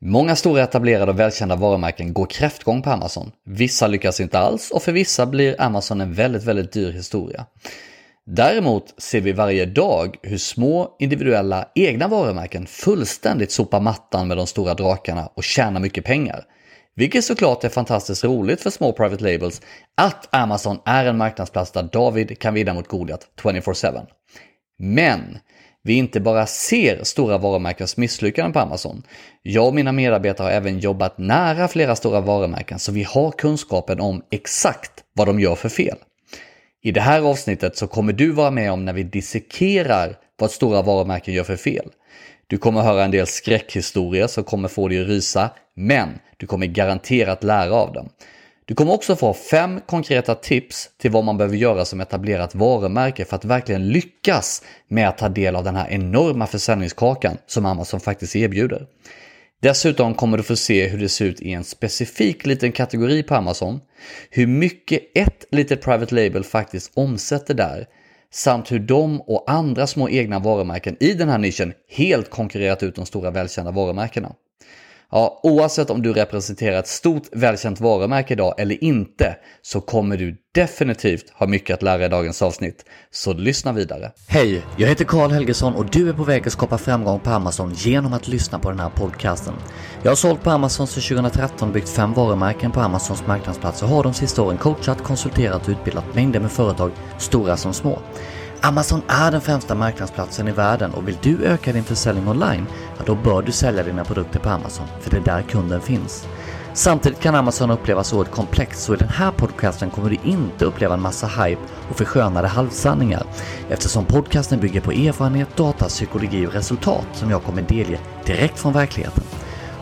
Många stora etablerade och välkända varumärken går kräftgång på Amazon. Vissa lyckas inte alls och för vissa blir Amazon en väldigt, väldigt dyr historia. Däremot ser vi varje dag hur små individuella egna varumärken fullständigt sopar mattan med de stora drakarna och tjänar mycket pengar. Vilket såklart är fantastiskt roligt för små private labels att Amazon är en marknadsplats där David kan vinna mot Goliat 24-7. Men vi inte bara ser stora varumärkens misslyckanden på Amazon. Jag och mina medarbetare har även jobbat nära flera stora varumärken så vi har kunskapen om exakt vad de gör för fel. I det här avsnittet så kommer du vara med om när vi dissekerar vad stora varumärken gör för fel. Du kommer höra en del skräckhistorier som kommer få dig att rysa, men du kommer garanterat lära av dem. Du kommer också få fem konkreta tips till vad man behöver göra som etablerat varumärke för att verkligen lyckas med att ta del av den här enorma försäljningskakan som Amazon faktiskt erbjuder. Dessutom kommer du få se hur det ser ut i en specifik liten kategori på Amazon, hur mycket ett litet private label faktiskt omsätter där, samt hur de och andra små egna varumärken i den här nischen helt konkurrerat ut de stora välkända varumärkena. Ja, oavsett om du representerar ett stort välkänt varumärke idag eller inte så kommer du definitivt ha mycket att lära i dagens avsnitt. Så lyssna vidare. Hej, jag heter Karl Helgesson och du är på väg att skapa framgång på Amazon genom att lyssna på den här podcasten. Jag har sålt på Amazon sedan 2013 byggt fem varumärken på Amazons marknadsplats och har de sista åren coachat, konsulterat och utbildat mängder med företag, stora som små. Amazon är den främsta marknadsplatsen i världen och vill du öka din försäljning online, ja då bör du sälja dina produkter på Amazon, för det är där kunden finns. Samtidigt kan Amazon upplevas oerhört komplext så i den här podcasten kommer du inte uppleva en massa hype och förskönade halvsanningar eftersom podcasten bygger på erfarenhet, data, psykologi och resultat som jag kommer delge direkt från verkligheten.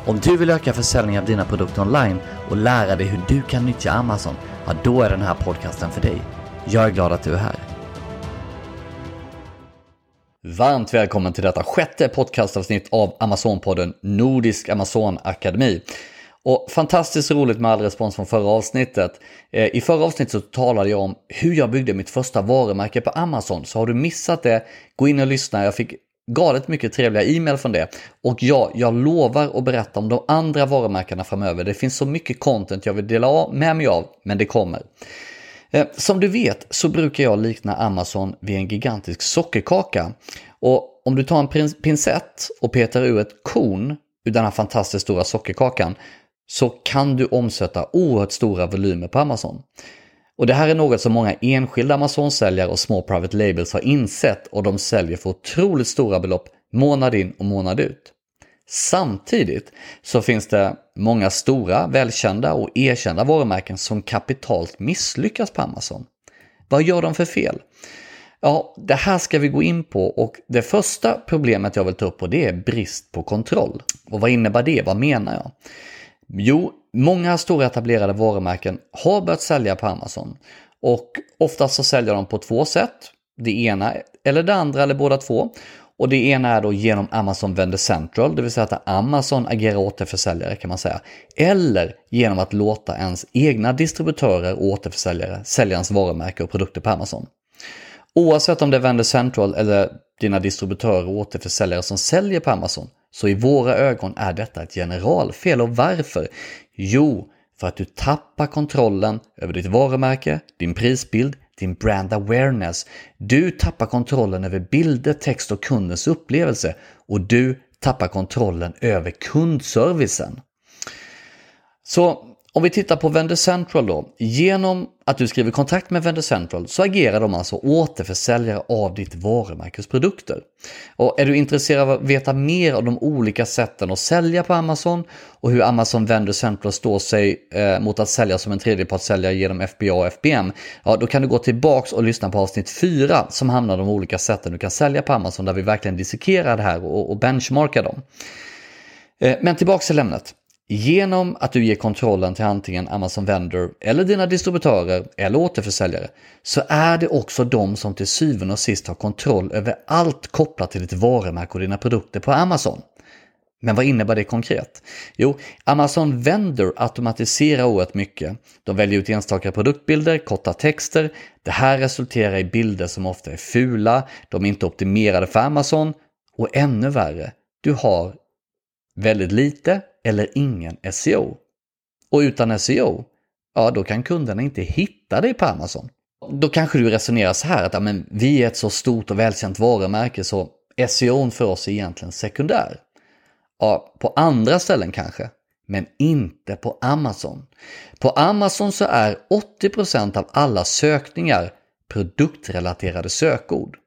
Om du vill öka försäljningen av dina produkter online och lära dig hur du kan nyttja Amazon, ja då är den här podcasten för dig. Jag är glad att du är här. Varmt välkommen till detta sjätte podcastavsnitt av Amazonpodden Nordisk Amazon Akademi. Och fantastiskt roligt med all respons från förra avsnittet. Eh, I förra avsnittet så talade jag om hur jag byggde mitt första varumärke på Amazon. Så har du missat det, gå in och lyssna. Jag fick galet mycket trevliga e-mail från det. Och ja, jag lovar att berätta om de andra varumärkena framöver. Det finns så mycket content jag vill dela med mig av, men det kommer. Eh, som du vet så brukar jag likna Amazon vid en gigantisk sockerkaka. Och om du tar en pincett och petar ur ett korn ur den här fantastiskt stora sockerkakan så kan du omsätta oerhört stora volymer på Amazon. Och det här är något som många enskilda Amazon-säljare och små private labels har insett och de säljer för otroligt stora belopp månad in och månad ut. Samtidigt så finns det många stora, välkända och erkända varumärken som kapitalt misslyckas på Amazon. Vad gör de för fel? Ja, det här ska vi gå in på och det första problemet jag vill ta upp på det är brist på kontroll. Och vad innebär det? Vad menar jag? Jo, många stora etablerade varumärken har börjat sälja på Amazon och oftast så säljer de på två sätt. Det ena eller det andra eller båda två. Och det ena är då genom Amazon Vendor Central, det vill säga att Amazon agerar återförsäljare kan man säga. Eller genom att låta ens egna distributörer och återförsäljare sälja ens varumärke och produkter på Amazon. Oavsett om det är Vendor Central eller dina distributörer och återförsäljare som säljer på Amazon, så i våra ögon är detta ett generalfel. Och varför? Jo, för att du tappar kontrollen över ditt varumärke, din prisbild, din brand awareness. Du tappar kontrollen över bilder, text och kundens upplevelse och du tappar kontrollen över kundservicen. Så om vi tittar på Vendor Central då. Genom att du skriver kontrakt med Vendor Central så agerar de alltså återförsäljare av ditt varumärkes produkter. Och är du intresserad av att veta mer om de olika sätten att sälja på Amazon och hur Amazon Vendor Central står sig eh, mot att sälja som en tredjepartssäljare genom FBA och FBM, ja då kan du gå tillbaks och lyssna på avsnitt 4 som handlar om de olika sätten du kan sälja på Amazon där vi verkligen dissekerar det här och, och benchmarkar dem. Eh, men tillbaks till ämnet. Genom att du ger kontrollen till antingen Amazon Vendor eller dina distributörer eller återförsäljare så är det också de som till syvende och sist har kontroll över allt kopplat till ditt varumärke och dina produkter på Amazon. Men vad innebär det konkret? Jo, Amazon Vendor automatiserar oerhört mycket. De väljer ut enstaka produktbilder, korta texter. Det här resulterar i bilder som ofta är fula, de är inte optimerade för Amazon och ännu värre, du har väldigt lite eller ingen SEO. Och utan SEO, ja då kan kunderna inte hitta dig på Amazon. Då kanske du resonerar så här att ja, men vi är ett så stort och välkänt varumärke så SEO för oss är egentligen sekundär. Ja, på andra ställen kanske, men inte på Amazon. På Amazon så är 80% av alla sökningar produktrelaterade sökord.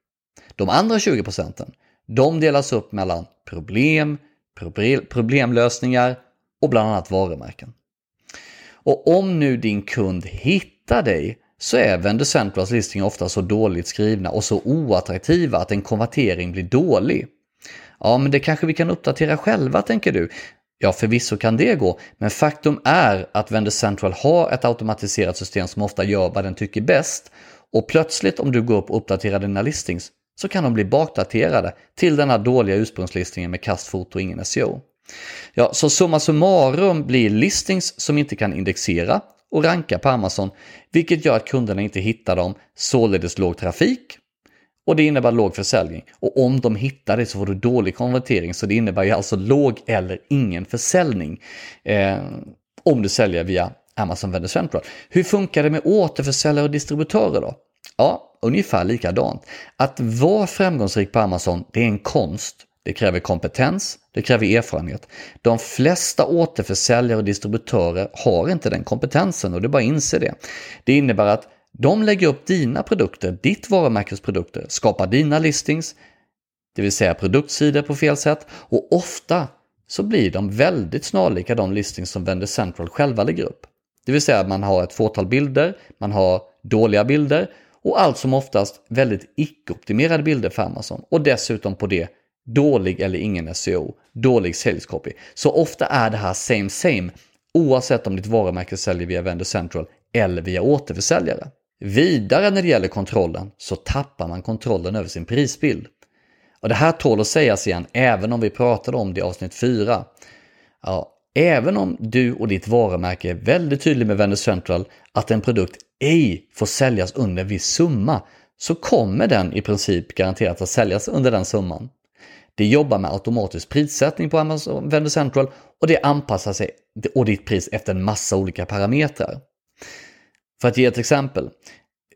De andra 20% de delas upp mellan problem, problemlösningar och bland annat varumärken. Och om nu din kund hittar dig så är Vendocentrals listningar ofta så dåligt skrivna och så oattraktiva att en konvertering blir dålig. Ja, men det kanske vi kan uppdatera själva, tänker du. Ja, förvisso kan det gå, men faktum är att Vendor Central har ett automatiserat system som ofta gör vad den tycker bäst. Och plötsligt om du går upp och uppdaterar dina listings så kan de bli bakdaterade till denna dåliga ursprungslistningen med kastfoto och ingen SEO. Ja, så summa summarum blir listings som inte kan indexera och ranka på Amazon, vilket gör att kunderna inte hittar dem, således låg trafik. Och det innebär låg försäljning. Och om de hittar det så får du dålig konvertering, så det innebär ju alltså låg eller ingen försäljning. Eh, om du säljer via Amazon Vendor Central. Hur funkar det med återförsäljare och distributörer då? Ja, ungefär likadant. Att vara framgångsrik på Amazon, det är en konst. Det kräver kompetens, det kräver erfarenhet. De flesta återförsäljare och distributörer har inte den kompetensen och det är bara att inse det. Det innebär att de lägger upp dina produkter, ditt varumärkesprodukter, skapar dina listings, det vill säga produktsidor på fel sätt och ofta så blir de väldigt snarlika de listings som Vendor Central själva lägger upp. Det vill säga att man har ett fåtal bilder, man har dåliga bilder och allt som oftast väldigt icke-optimerade bilder för Amazon och dessutom på det dålig eller ingen SEO, dålig säljskopy. Så ofta är det här same same oavsett om ditt varumärke säljer via Vendor Central eller via återförsäljare. Vidare när det gäller kontrollen så tappar man kontrollen över sin prisbild. Och det här tål att sägas igen även om vi pratade om det i avsnitt 4. Ja, även om du och ditt varumärke är väldigt tydlig med Vendor Central att en produkt ej får säljas under en viss summa så kommer den i princip garanterat att säljas under den summan. Det jobbar med automatisk prissättning på Amazon Vendor Central och det anpassar sig och ditt pris efter en massa olika parametrar. För att ge ett exempel.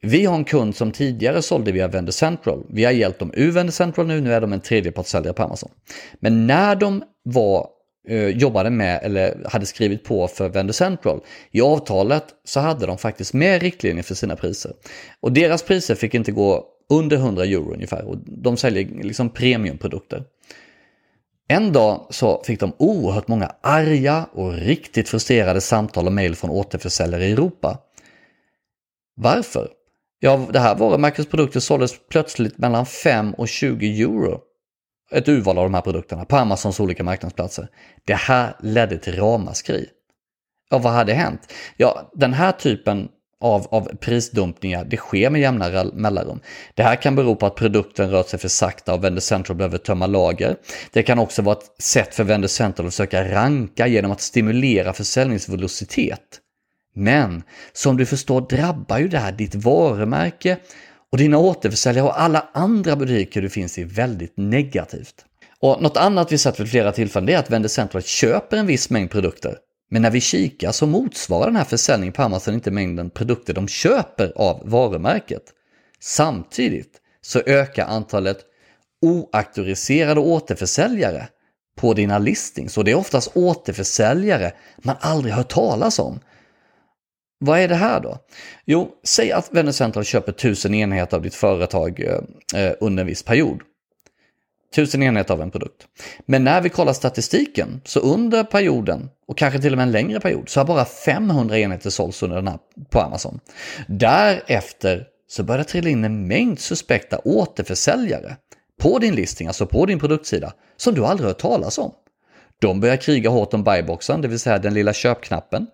Vi har en kund som tidigare sålde via Vendor Central. Vi har hjälpt dem ur Vendor Central nu, nu är de en tredjepartssäljare på Amazon. Men när de var Eh, jobbade med eller hade skrivit på för Vendor Central. I avtalet så hade de faktiskt med riktlinjer för sina priser. Och deras priser fick inte gå under 100 euro ungefär och de säljer liksom premiumprodukter. En dag så fick de oerhört många arga och riktigt frustrerade samtal och mejl från återförsäljare i Europa. Varför? Ja, det här varumärkets produkter såldes plötsligt mellan 5 och 20 euro. Ett urval av de här produkterna på Amazons olika marknadsplatser. Det här ledde till ramaskri. Ja, vad hade hänt? Ja, den här typen av, av prisdumpningar, det sker med jämna mellanrum. Det här kan bero på att produkten rör sig för sakta och Vendor Central behöver tömma lager. Det kan också vara ett sätt för Vendor Central att försöka ranka genom att stimulera försäljningsvelocitet. Men som du förstår drabbar ju det här ditt varumärke och dina återförsäljare och alla andra butiker du finns i väldigt negativt. Och något annat vi sett vid flera tillfällen är att Vendor Central köper en viss mängd produkter men när vi kikar så motsvarar den här försäljningen på Amazon inte mängden produkter de köper av varumärket. Samtidigt så ökar antalet oauktoriserade återförsäljare på dina listings och det är oftast återförsäljare man aldrig hört talas om. Vad är det här då? Jo, säg att Vendor Central köper 1000 enheter av ditt företag eh, eh under en viss period. 1000 enheter av en produkt. Men när vi kollar statistiken så under perioden och kanske till och med en längre period så har bara 500 enheter sålts under den här på Amazon. Därefter så börjar det trilla in en mängd suspekta återförsäljare på din listing, alltså på din produktsida, som du aldrig hört talas om. De börjar kriga hårt om buyboxen, det vill säga den lilla köpknappen.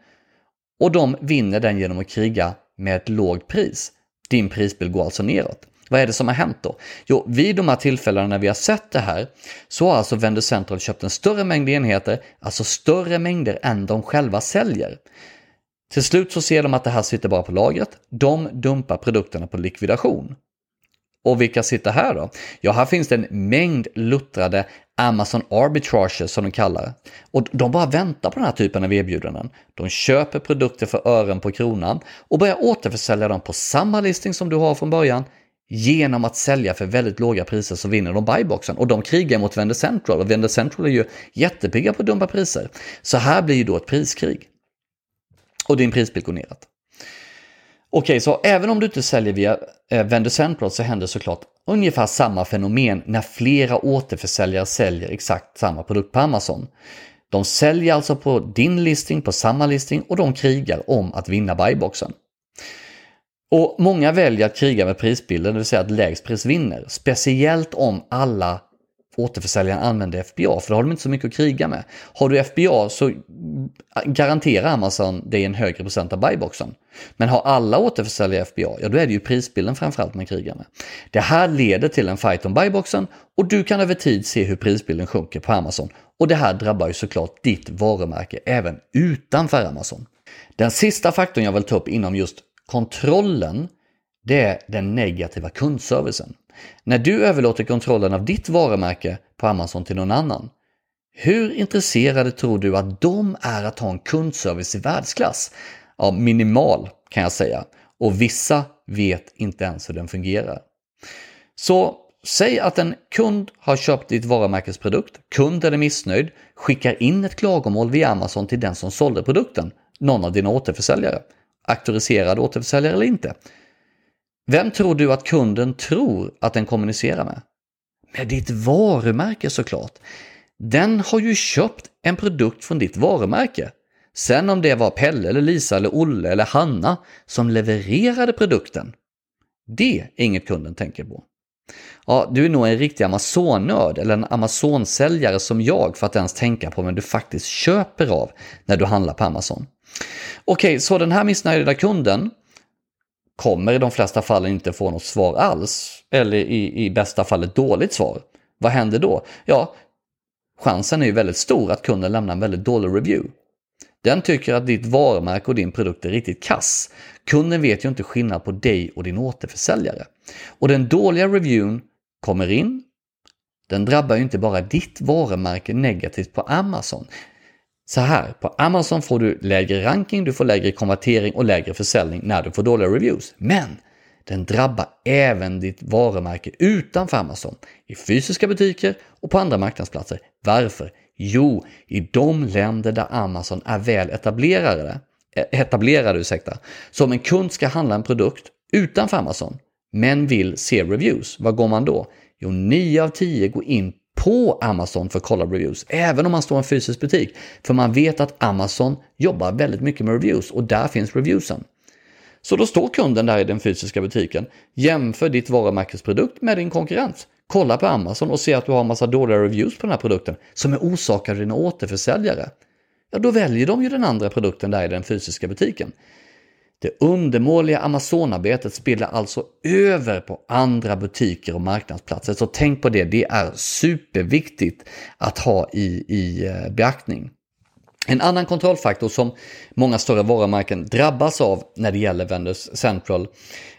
Och de vinner den genom att kriga med ett lågt pris. Din prisbild går alltså neråt. Vad är det som har hänt då? Jo, vid de här tillfällena när vi har sett det här så har alltså Vendor Central köpt en större mängd enheter, alltså större mängder än de själva säljer. Till slut så ser de att det här sitter bara på lagret. De dumpar produkterna på likvidation. Och vilka sitter här då? Ja, här finns det en mängd luttrade Amazon arbitrage som de kallar det. Och de bara väntar på den här typen av erbjudanden. De köper produkter för ören på kronan och börjar återförsälja dem på samma listing som du har från början genom att sälja för väldigt låga priser så vinner de buyboxen och de krigar mot Vendor Central och Vendor Central är ju jättepigga på dumpa priser. Så här blir ju då ett priskrig. Och din prisbild går neråt. Okej, så även om du inte säljer via eh, Vendor Central så händer såklart ungefär samma fenomen när flera återförsäljare säljer exakt samma produkt på Amazon. De säljer alltså på din listing, på samma listing och de krigar om att vinna buyboxen. Och många väljer att kriga med prisbilden, det vill säga att lägst pris vinner. Speciellt om alla återförsäljaren använder FBA, för då har de inte så mycket att kriga med. Har du FBA så garanterar Amazon dig en högre procent av buyboxen. Men har alla återförsäljare FBA, ja då är det ju prisbilden framförallt man krigar med. Det här leder till en fight om buyboxen och du kan över tid se hur prisbilden sjunker på Amazon. Och det här drabbar ju såklart ditt varumärke även utanför Amazon. Den sista faktorn jag vill ta upp inom just kontrollen, det är den negativa kundservicen. När du överlåter kontrollen av ditt varumärke på Amazon till någon annan, hur intresserade tror du att de är att ha en kundservice i världsklass? Ja, minimal kan jag säga. Och vissa vet inte ens hur den fungerar. Så säg att en kund har köpt ditt varumärkesprodukt, kunden är missnöjd, skickar in ett klagomål via Amazon till den som sålde produkten, någon av dina återförsäljare. Auktoriserad återförsäljare eller inte. Vem tror du att kunden tror att den kommunicerar med? Med ditt varumärke såklart. Den har ju köpt en produkt från ditt varumärke. Sen om det var Pelle eller Lisa eller Olle eller Hanna som levererade produkten. Det är inget kunden tänker på. Ja, du är nog en riktig Amazon-nörd eller en Amazon-säljare som jag för att ens tänka på vem du faktiskt köper av när du handlar på Amazon. Okej, så den här missnöjda kunden kommer i de flesta fall inte få något svar alls. Eller i, i bästa fall ett dåligt svar. Vad händer då? Ja, chansen är ju väldigt stor att kunden lämnar en väldigt dålig review. Den tycker att ditt varumärke och din produkt är riktigt kass. Kunden vet ju inte skillnad på dig och din återförsäljare. Och den dåliga reviewn kommer in. Den drabbar ju inte bara ditt varumärke negativt på Amazon så här, på Amazon får du lägre ranking, du får lägre konvertering och lägre försäljning när du får dåliga reviews. Men den drabbar även ditt varumärke utanför Amazon, i fysiska butiker och på andra marknadsplatser. Varför? Jo, i de länder där Amazon är väl etablerade, eh, etablerade ursäkta. Så om en kund ska handla en produkt utanför Amazon, men vill se reviews, vad går man då? Jo, 9 av 10 går in på Amazon för att kolla reviews, även om man står i en fysisk butik. För man vet att Amazon jobbar väldigt mycket med reviews och där finns reviewsen. Så då står kunden där i den fysiska butiken, jämför ditt varumärkesprodukt med din konkurrens. Kolla på Amazon och se att du har en massa dåliga reviews på den här produkten som är orsakade av dina återförsäljare. Ja, då väljer de ju den andra produkten där i den fysiska butiken. Det undermåliga Amazonarbetet spiller alltså över på andra butiker och marknadsplatser. Så tänk på det, det är superviktigt att ha i, i eh, beaktning. En annan kontrollfaktor som många större varumärken drabbas av när det gäller Vendors Central,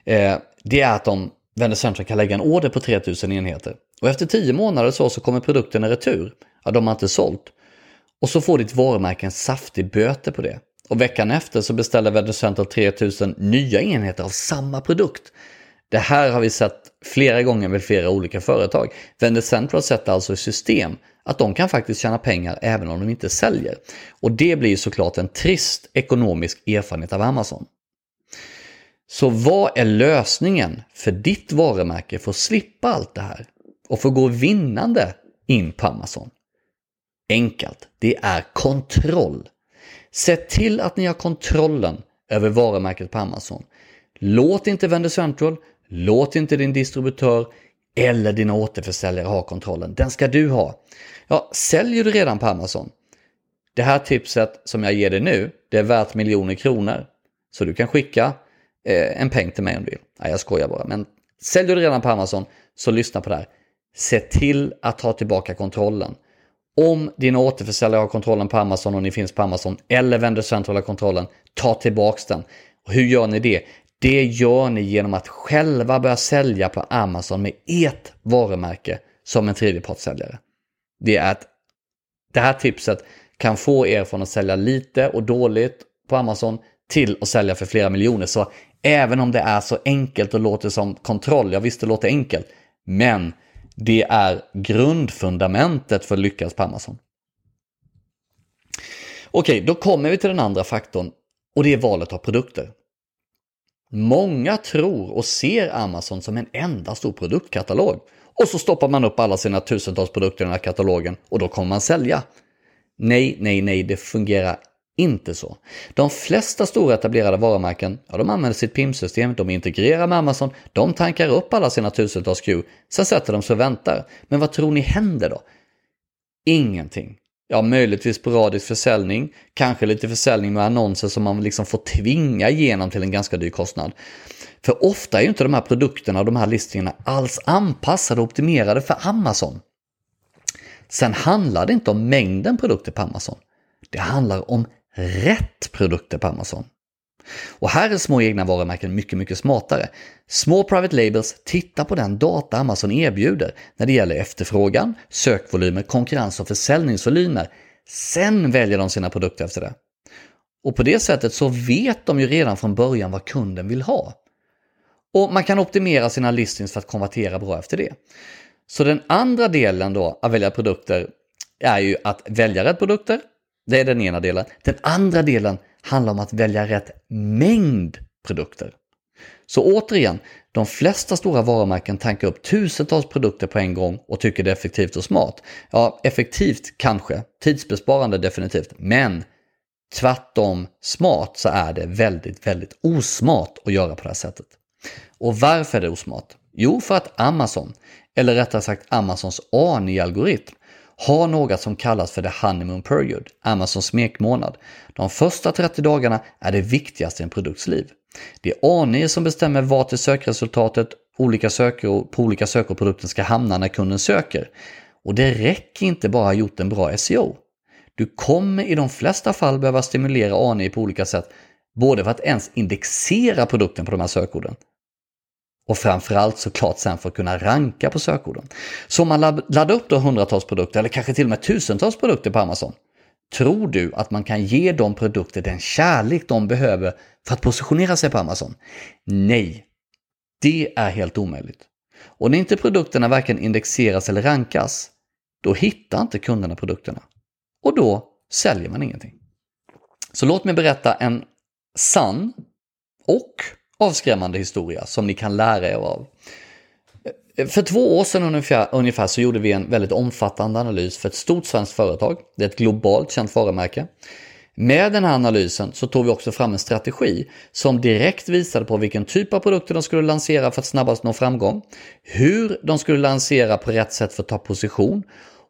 eh, det är att de, Vendors Central kan lägga en order på 3000 enheter. Och efter 10 månader så, så kommer produkten i retur. Ja, de har inte sålt. Och så får ditt varumärke en saftig böter på det. Och veckan efter så beställde Vendor Central 3000 nya enheter av samma produkt. Det här har vi sett flera gånger med flera olika företag. Vendor Central sätter alltså i system att de kan faktiskt tjäna pengar även om de inte säljer. Och det blir såklart en trist ekonomisk erfarenhet av Amazon. Så vad är lösningen för ditt varumärke för att slippa allt det här och få gå vinnande in på Amazon? Enkelt, det är kontroll. Se till att ni har kontrollen över varumärket på Amazon. Låt inte Vendor Central, låt inte din distributör eller dina återförsäljare ha kontrollen. Den ska du ha. Ja, säljer du redan på Amazon? Det här tipset som jag ger dig nu, det är värt miljoner kronor. Så du kan skicka eh, en peng till mig om du vill. Nej, jag skojar bara. Men säljer du redan på Amazon, så lyssna på det här. Se till att ta tillbaka kontrollen. Om dina återförsäljare har kontrollen på Amazon och ni finns på Amazon eller vänder centrala kontrollen, ta tillbaks den. Och hur gör ni det? Det gör ni genom att själva börja sälja på Amazon med ert varumärke som en tredjepartssäljare. Det är att det här tipset kan få er från att sälja lite och dåligt på Amazon till att sälja för flera miljoner. Så även om det är så enkelt och låter som kontroll, jag visst det låter enkelt, men det är grundfundamentet för att lyckas på Amazon. Okej, då kommer vi till den andra faktorn och det är valet av produkter. Många tror och ser Amazon som en enda stor produktkatalog. Och så stoppar man upp alla sina tusentals produkter i den här katalogen och då kommer man sälja. Nej, nej, nej, det fungerar inte så. De flesta stora etablerade varumärken, ja, de använder sitt PIM-system, de integrerar med Amazon, de tankar upp alla sina tusentals Q, sen sätter de sig och väntar. Men vad tror ni händer då? Ingenting. Ja, möjligtvis sporadisk försäljning, kanske lite försäljning med annonser som man liksom får tvinga igenom till en ganska dyr kostnad. För ofta är ju inte de här produkterna och de här listningarna alls anpassade och optimerade för Amazon. Sen handlar det inte om mängden produkter på Amazon. Det handlar om rätt produkter på Amazon. Och här är små egna varumärken mycket, mycket smartare. Små private labels tittar på den data Amazon erbjuder när det gäller efterfrågan, sökvolymer, konkurrens och försäljningsvolymer. Sen väljer de sina produkter efter det. Och på det sättet så vet de ju redan från början vad kunden vill ha. Och man kan optimera sina listings för att konvertera bra efter det. Så den andra delen då att välja produkter är ju att välja rätt produkter. Det är den ena delen. Den andra delen handlar om att välja rätt mängd produkter. Så återigen, de flesta stora varumärken tankar upp tusentals produkter på en gång och tycker det är effektivt och smart. Ja, effektivt kanske, tidsbesparande definitivt, men tvärtom smart så är det väldigt, väldigt osmart att göra på det här sättet. Och varför är det osmart? Jo, för att Amazon, eller rättare sagt Amazons ANI-algoritm, har något som kallas för the honeymoon period, Amazons smekmånad. De första 30 dagarna är det viktigaste i en produkts liv. Det är ANI som bestämmer vart i sökresultatet olika sökord, på olika sökord produkten ska hamna när kunden söker. Och det räcker inte bara ha gjort en bra SEO. Du kommer i de flesta fall behöva stimulera ANI på olika sätt, både för att ens indexera produkten på de här sökorden, och framförallt såklart sen för att kunna ranka på sökorden. Så om man laddar upp då hundratals produkter eller kanske till och med tusentals produkter på Amazon. Tror du att man kan ge de produkter den kärlek de behöver för att positionera sig på Amazon? Nej, det är helt omöjligt. Och när inte produkterna varken indexeras eller rankas, då hittar inte kunderna produkterna. Och då säljer man ingenting. Så låt mig berätta en sann och avskrämmande historia som ni kan lära er av. För två år sedan ungefär, ungefär så gjorde vi en väldigt omfattande analys för ett stort svenskt företag. Det är ett globalt känt varumärke. Med den här analysen så tog vi också fram en strategi som direkt visade på vilken typ av produkter de skulle lansera för att snabbast nå framgång, hur de skulle lansera på rätt sätt för att ta position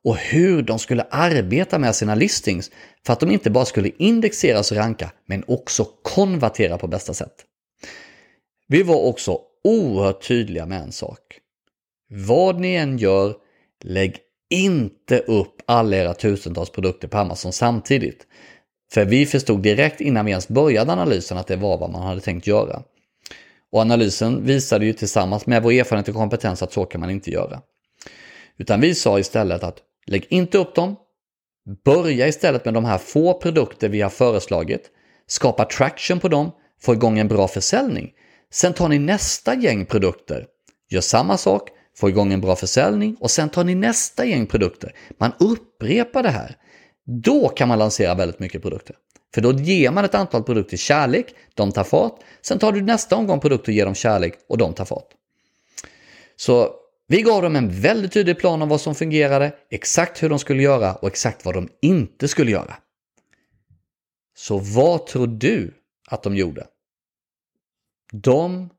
och hur de skulle arbeta med sina listings för att de inte bara skulle indexeras och ranka men också konvertera på bästa sätt. Vi var också oerhört tydliga med en sak. Vad ni än gör, lägg inte upp alla era tusentals produkter på Amazon samtidigt. För vi förstod direkt innan vi ens började analysen att det var vad man hade tänkt göra. Och analysen visade ju tillsammans med vår erfarenhet och kompetens att så kan man inte göra. Utan vi sa istället att lägg inte upp dem. Börja istället med de här få produkter vi har föreslagit. Skapa traction på dem, få igång en bra försäljning. Sen tar ni nästa gäng produkter, gör samma sak, får igång en bra försäljning och sen tar ni nästa gäng produkter. Man upprepar det här. Då kan man lansera väldigt mycket produkter. För då ger man ett antal produkter kärlek, de tar fart. Sen tar du nästa omgång produkter och ger dem kärlek och de tar fart. Så vi gav dem en väldigt tydlig plan om vad som fungerade, exakt hur de skulle göra och exakt vad de inte skulle göra. Så vad tror du att de gjorde? De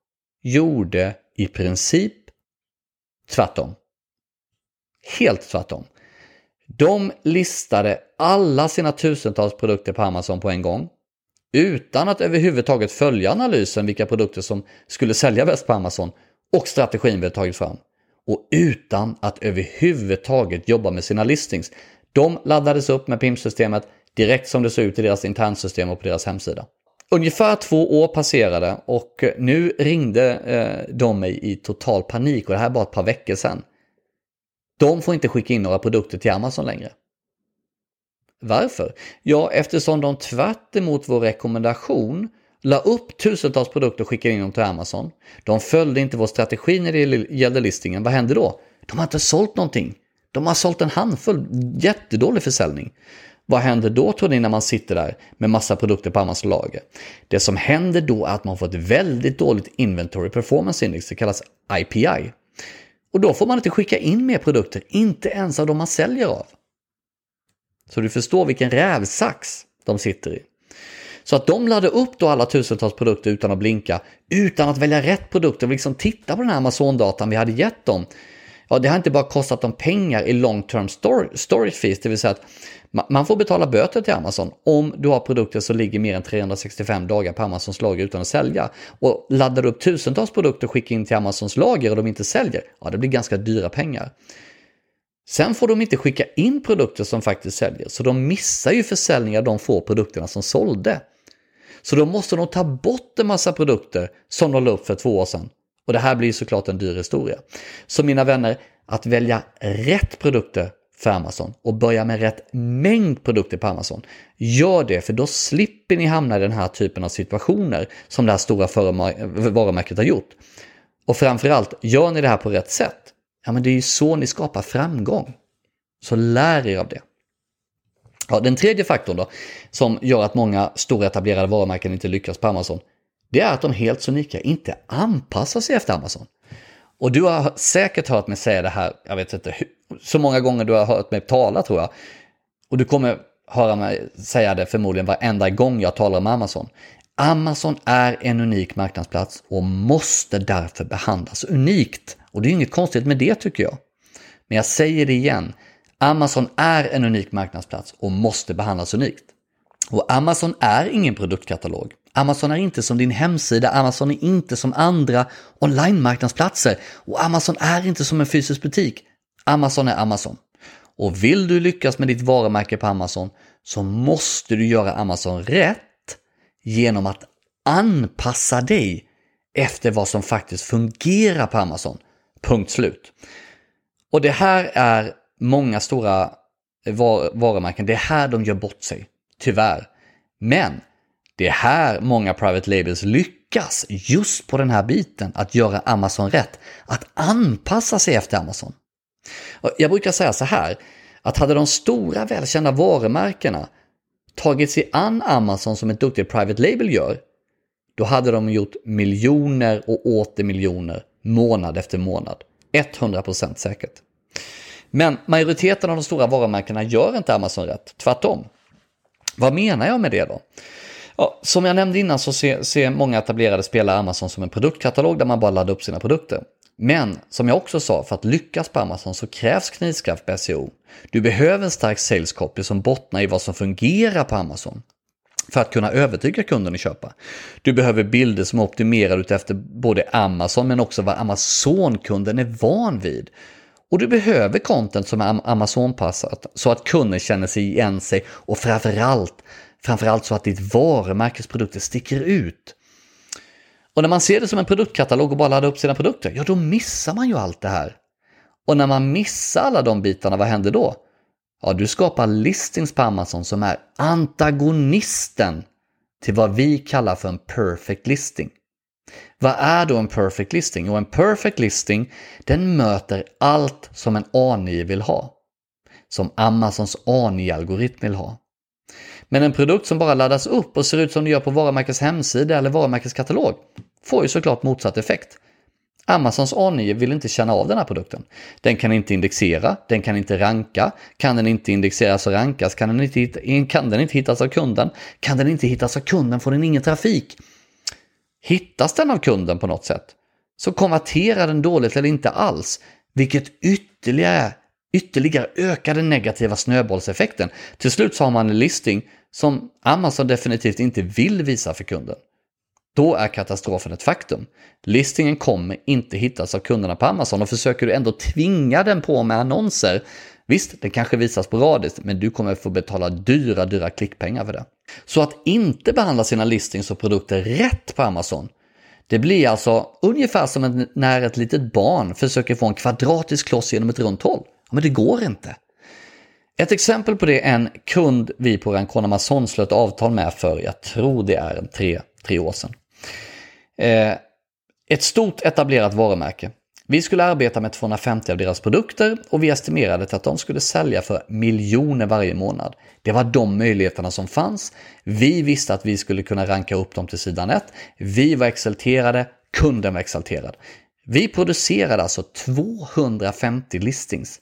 gjorde i princip tvärtom. Helt tvärtom. De listade alla sina tusentals produkter på Amazon på en gång utan att överhuvudtaget följa analysen vilka produkter som skulle sälja bäst på Amazon och strategin vi har tagit fram. Och utan att överhuvudtaget jobba med sina listings. De laddades upp med PIM-systemet direkt som det såg ut i deras internsystem och på deras hemsida. Ungefär två år passerade och nu ringde eh, de mig i total panik och det här är bara ett par veckor sedan. De får inte skicka in några produkter till Amazon längre. Varför? Ja, eftersom de tvärt emot vår rekommendation la upp tusentals produkter och skickade in dem till Amazon. De följde inte vår strategi när det gällde listingen. Vad hände då? De har inte sålt någonting. De har sålt en handfull, jättedålig försäljning. Vad händer då tror ni när man sitter där med massa produkter på Amazon lager? Det som händer då är att man får ett väldigt dåligt Inventory Performance Index, det kallas IPI. Och då får man inte skicka in mer produkter, inte ens av de man säljer av. Så du förstår vilken rävsax de sitter i. Så att de laddar upp då alla tusentals produkter utan att blinka, utan att välja rätt produkter och liksom titta på den här Amazon-datan vi hade gett dem. Ja, det har inte bara kostat dem pengar i long term storage fees, det vill säga att man får betala böter till Amazon om du har produkter som ligger mer än 365 dagar på Amazons lager utan att sälja. Och laddar du upp tusentals produkter och skickar in till Amazons lager och de inte säljer, ja det blir ganska dyra pengar. Sen får de inte skicka in produkter som faktiskt säljer, så de missar ju försäljningar, de få produkterna som sålde. Så då måste de ta bort en massa produkter som de la upp för två år sedan. Och det här blir såklart en dyr historia. Så mina vänner, att välja rätt produkter för Amazon och börja med rätt mängd produkter på Amazon. Gör det, för då slipper ni hamna i den här typen av situationer som det här stora varumärket har gjort. Och framförallt, gör ni det här på rätt sätt, ja men det är ju så ni skapar framgång. Så lär er av det. Ja, den tredje faktorn då, som gör att många stora etablerade varumärken inte lyckas på Amazon, det är att de helt sonika inte anpassar sig efter Amazon. Och du har säkert hört mig säga det här, jag vet inte så många gånger du har hört mig tala tror jag. Och du kommer höra mig säga det förmodligen varenda gång jag talar om Amazon. Amazon är en unik marknadsplats och måste därför behandlas unikt. Och det är inget konstigt med det tycker jag. Men jag säger det igen. Amazon är en unik marknadsplats och måste behandlas unikt. Och Amazon är ingen produktkatalog. Amazon är inte som din hemsida, Amazon är inte som andra online-marknadsplatser och Amazon är inte som en fysisk butik. Amazon är Amazon. Och vill du lyckas med ditt varumärke på Amazon så måste du göra Amazon rätt genom att anpassa dig efter vad som faktiskt fungerar på Amazon. Punkt slut. Och det här är många stora varumärken, det är här de gör bort sig. Tyvärr. Men det är här många private labels lyckas just på den här biten, att göra Amazon rätt, att anpassa sig efter Amazon. Jag brukar säga så här, att hade de stora välkända varumärkena tagit sig an Amazon som ett duktigt private label gör, då hade de gjort miljoner och åter miljoner månad efter månad. 100% säkert. Men majoriteten av de stora varumärkena gör inte Amazon rätt, tvärtom. Vad menar jag med det då? Ja, som jag nämnde innan så ser, ser många etablerade spelare Amazon som en produktkatalog där man bara laddar upp sina produkter. Men som jag också sa, för att lyckas på Amazon så krävs knivskarp SEO. Du behöver en stark sales copy som bottnar i vad som fungerar på Amazon för att kunna övertyga kunden att köpa. Du behöver bilder som är optimerade utefter både Amazon men också vad Amazon-kunden är van vid. Och du behöver content som är Amazon-passat så att kunden känner sig igen sig och framförallt, framförallt så att ditt varumärkes produkter sticker ut. Och när man ser det som en produktkatalog och bara laddar upp sina produkter, ja då missar man ju allt det här. Och när man missar alla de bitarna, vad händer då? Ja, du skapar listings på Amazon som är antagonisten till vad vi kallar för en perfect listing. Vad är då en perfect listing? Jo, en perfect listing den möter allt som en A9 vill ha. Som Amazons A9-algoritm vill ha. Men en produkt som bara laddas upp och ser ut som det gör på varumärkets hemsida eller varumärkeskatalog får ju såklart motsatt effekt. Amazons A9 vill inte känna av den här produkten. Den kan inte indexera, den kan inte ranka. Kan den inte indexeras och rankas kan den inte, kan den inte hittas av kunden. Kan den inte hittas av kunden får den ingen trafik. Hittas den av kunden på något sätt så konverterar den dåligt eller inte alls, vilket ytterligare, ytterligare ökar den negativa snöbollseffekten. Till slut så har man en listing som Amazon definitivt inte vill visa för kunden. Då är katastrofen ett faktum. Listingen kommer inte hittas av kunderna på Amazon och försöker du ändå tvinga den på med annonser, visst, det kanske visas sporadiskt, men du kommer få betala dyra, dyra klickpengar för det. Så att inte behandla sina listings och produkter rätt på Amazon, det blir alltså ungefär som när ett litet barn försöker få en kvadratisk kloss genom ett runt hål. Men det går inte. Ett exempel på det är en kund vi på Rancona Mason slöt avtal med för, jag tror det är tre, tre år sedan. Eh, ett stort etablerat varumärke. Vi skulle arbeta med 250 av deras produkter och vi estimerade att de skulle sälja för miljoner varje månad. Det var de möjligheterna som fanns. Vi visste att vi skulle kunna ranka upp dem till sidan 1. Vi var exalterade, kunden var exalterad. Vi producerade alltså 250 listings.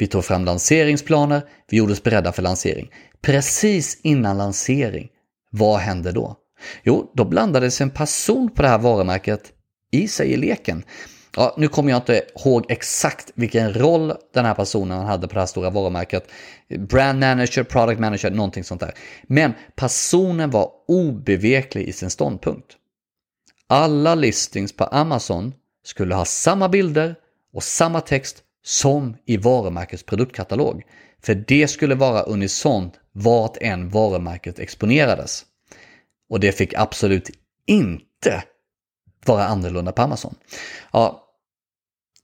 Vi tog fram lanseringsplaner, vi gjorde oss beredda för lansering. Precis innan lansering, vad hände då? Jo, då blandades en person på det här varumärket i sig i leken. Ja, nu kommer jag inte ihåg exakt vilken roll den här personen hade på det här stora varumärket. Brand manager, product manager, någonting sånt där. Men personen var obeveklig i sin ståndpunkt. Alla listings på Amazon skulle ha samma bilder och samma text som i varumärkets produktkatalog. För det skulle vara unisont vart än varumärket exponerades. Och det fick absolut inte vara annorlunda på Amazon. Ja,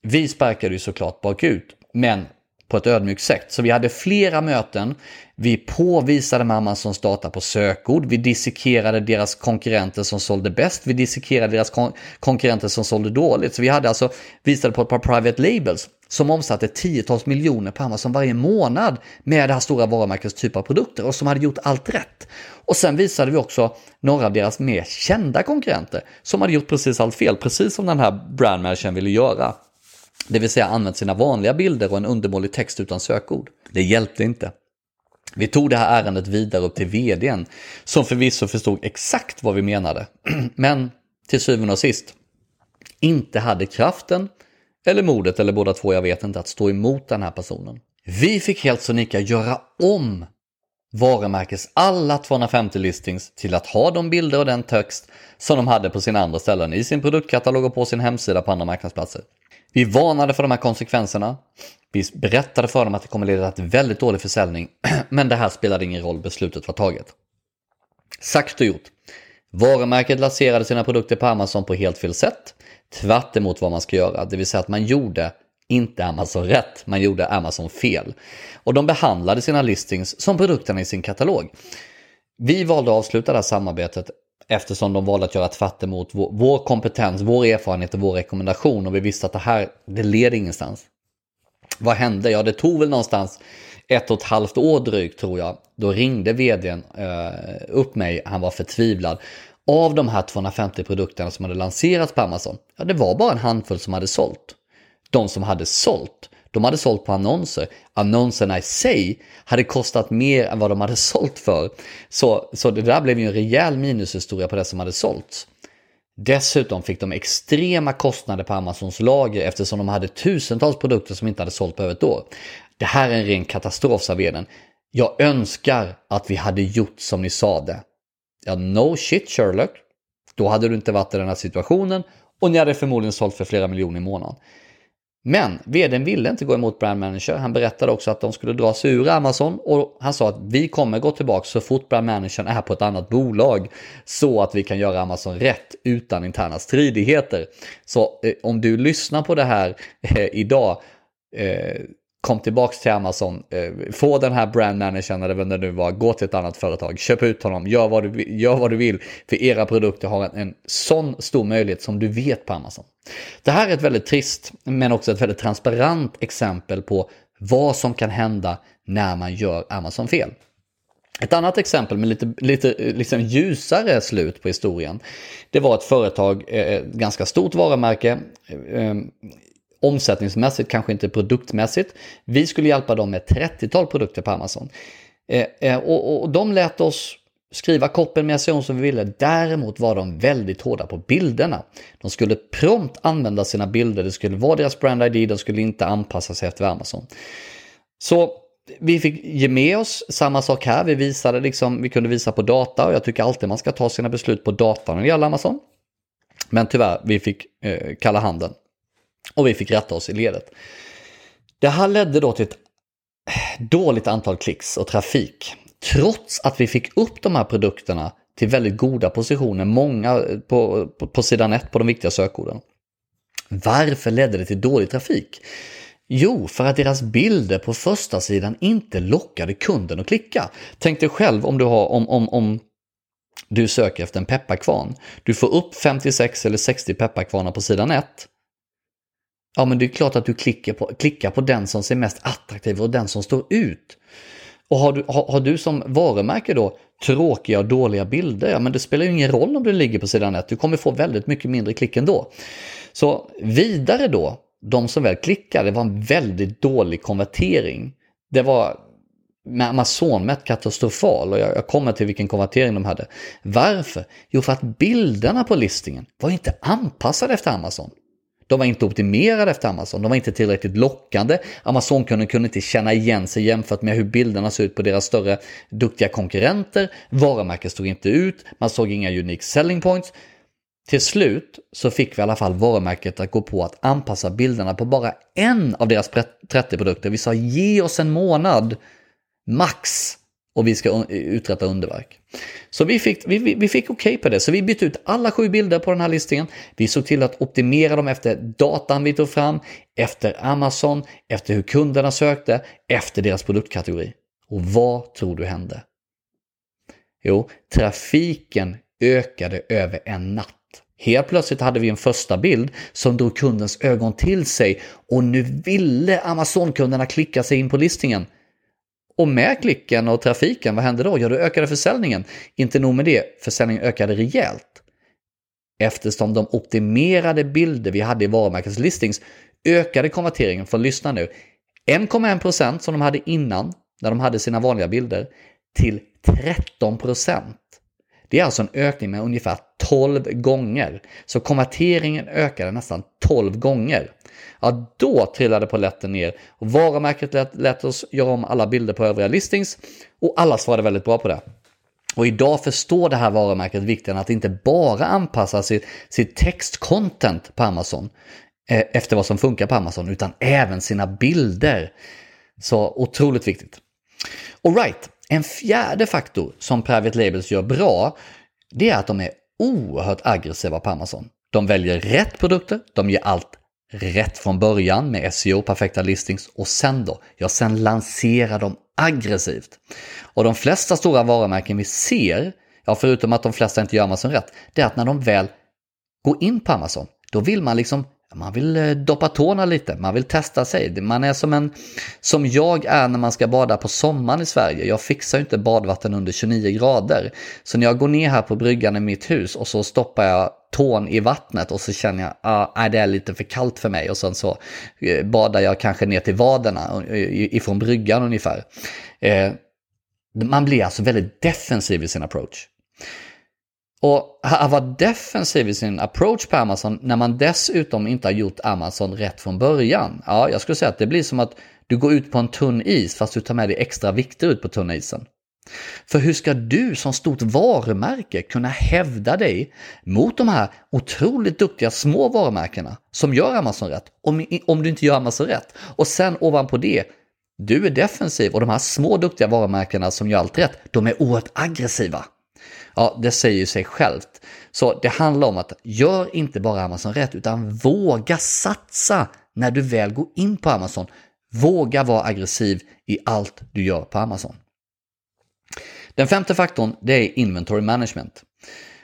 vi sparkade ju såklart bakut, men på ett ödmjukt sätt. Så vi hade flera möten. Vi påvisade med Amazons data på sökord. Vi dissekerade deras konkurrenter som sålde bäst. Vi dissekerade deras kon konkurrenter som sålde dåligt. Så vi hade alltså visade på ett par private labels som omsatte tiotals miljoner på Amazon varje månad med det här stora varumärkets typ av produkter och som hade gjort allt rätt. Och sen visade vi också några av deras mer kända konkurrenter som hade gjort precis allt fel, precis som den här brandmanagern ville göra. Det vill säga använt sina vanliga bilder och en undermålig text utan sökord. Det hjälpte inte. Vi tog det här ärendet vidare upp till vdn som förvisso förstod exakt vad vi menade. Men till syvende och sist inte hade kraften eller modet eller båda två, jag vet inte, att stå emot den här personen. Vi fick helt sonika göra om varumärkes alla 250 listings till att ha de bilder och den text som de hade på sina andra ställen i sin produktkatalog och på sin hemsida på andra marknadsplatser. Vi varnade för de här konsekvenserna. Vi berättade för dem att det kommer leda till väldigt dålig försäljning, men det här spelade ingen roll, beslutet var taget. Sagt och gjort. Varumärket lanserade sina produkter på Amazon på helt fel sätt, tvärt emot vad man ska göra, det vill säga att man gjorde inte Amazon rätt, man gjorde Amazon fel. Och de behandlade sina listings som produkterna i sin katalog. Vi valde att avsluta det här samarbetet eftersom de valde att göra tvärt emot vår, vår, kompetens, vår erfarenhet och vår rekommendation och vi visste att det här, det leder ingenstans. Vad hände? Ja, det tog väl någonstans ett och ett halvt år drygt tror jag. Då ringde vdn eh, upp mig, han var förtvivlad. Av de här 250 produkterna som hade lanserats på Amazon, ja det var bara en handfull som hade sålt. De som hade sålt, de hade sålt på annonser. Annonserna i sig hade kostat mer än vad de hade sålt för. Så, så det där blev ju en rejäl minushistoria på det som hade sålts. Dessutom fick de extrema kostnader på Amazons lager eftersom de hade tusentals produkter som inte hade sålt på över ett år. Det här är en ren katastrof, sa vdn. Jag önskar att vi hade gjort som ni sade. Ja, no shit Sherlock. Då hade du inte varit i den här situationen och ni hade förmodligen sålt för flera miljoner i månaden. Men vdn ville inte gå emot brand manager. Han berättade också att de skulle dra sig ur Amazon och han sa att vi kommer gå tillbaka så fort brand managern är på ett annat bolag så att vi kan göra Amazon rätt utan interna stridigheter. Så eh, om du lyssnar på det här eh, idag eh, kom tillbaks till Amazon, eh, få den här brandmanagern eller vem det nu var, gå till ett annat företag, köp ut honom, gör vad du, gör vad du vill. För era produkter har en, en sån stor möjlighet som du vet på Amazon. Det här är ett väldigt trist, men också ett väldigt transparent exempel på vad som kan hända när man gör Amazon fel. Ett annat exempel med lite, lite liksom ljusare slut på historien. Det var ett företag, eh, ett ganska stort varumärke, eh, omsättningsmässigt, kanske inte produktmässigt. Vi skulle hjälpa dem med 30-tal produkter på Amazon. Eh, eh, och, och, de lät oss skriva koppen med SEO som vi ville. Däremot var de väldigt hårda på bilderna. De skulle prompt använda sina bilder, det skulle vara deras brand ID, de skulle inte anpassa sig efter Amazon. Så vi fick ge med oss samma sak här. Vi, visade liksom, vi kunde visa på data och jag tycker alltid man ska ta sina beslut på data när det gäller Amazon. Men tyvärr, vi fick eh, kalla handen. Och vi fick rätta oss i ledet. Det här ledde då till ett dåligt antal klicks och trafik. Trots att vi fick upp de här produkterna till väldigt goda positioner, många eh, på, på, på sidan 1 på de viktiga sökorden. Varför ledde det till dålig trafik? Jo, för att deras bilder på första sidan inte lockade kunden att klicka. Tänk dig själv om du, har, om, om, om du söker efter en pepparkvarn. Du får upp 56 eller 60 pepparkvarnar på sidan 1. Ja, men det är klart att du klickar på, klickar på den som ser mest attraktiv och den som står ut. Och har du, har, har du som varumärke då tråkiga och dåliga bilder, ja men det spelar ju ingen roll om du ligger på sidan 1, du kommer få väldigt mycket mindre klick ändå. Så vidare då, de som väl klickade var en väldigt dålig konvertering. Det var med Amazon mätt katastrofal och jag, jag kommer till vilken konvertering de hade. Varför? Jo, för att bilderna på listingen var inte anpassade efter Amazon. De var inte optimerade efter Amazon, de var inte tillräckligt lockande. Amazon-kunden kunde inte känna igen sig jämfört med hur bilderna såg ut på deras större duktiga konkurrenter. Varumärket stod inte ut, man såg inga unique selling points. Till slut så fick vi i alla fall varumärket att gå på att anpassa bilderna på bara en av deras 30 produkter. Vi sa ge oss en månad, max, och vi ska uträtta underverk. Så vi fick, vi, vi fick okej okay på det, så vi bytte ut alla sju bilder på den här listningen. Vi såg till att optimera dem efter datan vi tog fram, efter Amazon, efter hur kunderna sökte, efter deras produktkategori. Och vad tror du hände? Jo, trafiken ökade över en natt. Helt plötsligt hade vi en första bild som drog kundens ögon till sig och nu ville Amazon-kunderna klicka sig in på listningen. Och med klicken och trafiken, vad hände då? Ja, då ökade försäljningen. Inte nog med det, försäljningen ökade rejält. Eftersom de optimerade bilder vi hade i varumärkets listings ökade konverteringen, för lyssna nu, 1,1% som de hade innan, när de hade sina vanliga bilder, till 13%. Det är alltså en ökning med ungefär 12 gånger. Så konverteringen ökade nästan 12 gånger. Ja, då trillade poletten ner och varumärket lät, lät oss göra om alla bilder på övriga listings och alla svarade väldigt bra på det. Och idag förstår det här varumärket vikten att inte bara anpassa sitt, sitt textcontent på Amazon eh, efter vad som funkar på Amazon, utan även sina bilder. Så otroligt viktigt. Alright, en fjärde faktor som Private Labels gör bra, det är att de är oerhört aggressiva på Amazon. De väljer rätt produkter, de ger allt rätt från början med SEO, perfekta listings och sen då, ja sen lanserar de aggressivt. Och de flesta stora varumärken vi ser, ja förutom att de flesta inte gör Amazon rätt, det är att när de väl går in på Amazon, då vill man liksom man vill eh, doppa tårna lite, man vill testa sig. Man är som en, som jag är när man ska bada på sommaren i Sverige. Jag fixar ju inte badvatten under 29 grader. Så när jag går ner här på bryggan i mitt hus och så stoppar jag tån i vattnet och så känner jag att ah, det är lite för kallt för mig och sen så eh, badar jag kanske ner till vaderna ifrån bryggan ungefär. Eh, man blir alltså väldigt defensiv i sin approach. Och att vara defensiv i sin approach på Amazon när man dessutom inte har gjort Amazon rätt från början. Ja, jag skulle säga att det blir som att du går ut på en tunn is fast du tar med dig extra vikter ut på tunna isen. För hur ska du som stort varumärke kunna hävda dig mot de här otroligt duktiga små varumärkena som gör Amazon rätt, om, om du inte gör Amazon rätt? Och sen ovanpå det, du är defensiv och de här små duktiga varumärkena som gör allt rätt, de är oerhört aggressiva. Ja, det säger sig självt. Så det handlar om att gör inte bara Amazon rätt, utan våga satsa när du väl går in på Amazon. Våga vara aggressiv i allt du gör på Amazon. Den femte faktorn, det är inventory management.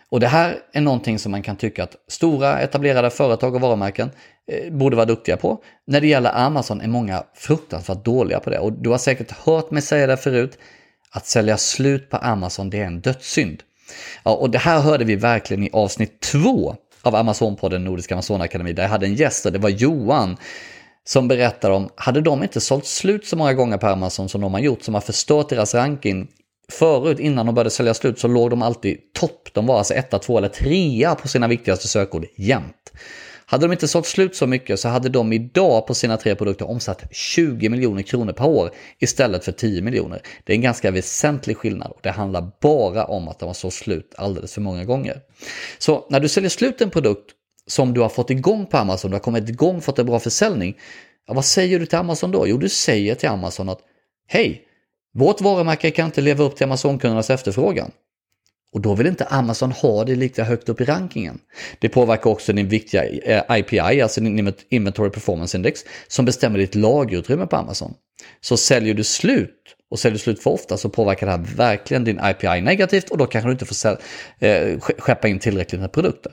Och det här är någonting som man kan tycka att stora etablerade företag och varumärken eh, borde vara duktiga på. När det gäller Amazon är många fruktansvärt dåliga på det. Och du har säkert hört mig säga det förut, att sälja slut på Amazon det är en dödssynd. Ja, och det här hörde vi verkligen i avsnitt två av Amazonpodden, Nordisk Nordiska Amazonakademi där jag hade en gäst och det var Johan som berättar om, hade de inte sålt slut så många gånger på Amazon som de har gjort, som har förstört deras ranking Förut, innan de började sälja slut, så låg de alltid topp. De var alltså etta, två eller trea på sina viktigaste sökord jämt. Hade de inte sålt slut så mycket så hade de idag på sina tre produkter omsatt 20 miljoner kronor per år istället för 10 miljoner. Det är en ganska väsentlig skillnad och det handlar bara om att de har sålt slut alldeles för många gånger. Så när du säljer slut en produkt som du har fått igång på Amazon, du har kommit igång, fått en bra försäljning, ja, vad säger du till Amazon då? Jo, du säger till Amazon att hej, vårt varumärke kan inte leva upp till Amazon-kundernas efterfrågan. Och då vill inte Amazon ha det lika högt upp i rankingen. Det påverkar också din viktiga eh, IPI, alltså din Inventory Performance Index, som bestämmer ditt lagerutrymme på Amazon. Så säljer du slut och säljer du slut för ofta så påverkar det här verkligen din IPI negativt och då kanske du inte får eh, skeppa in tillräckligt med produkter.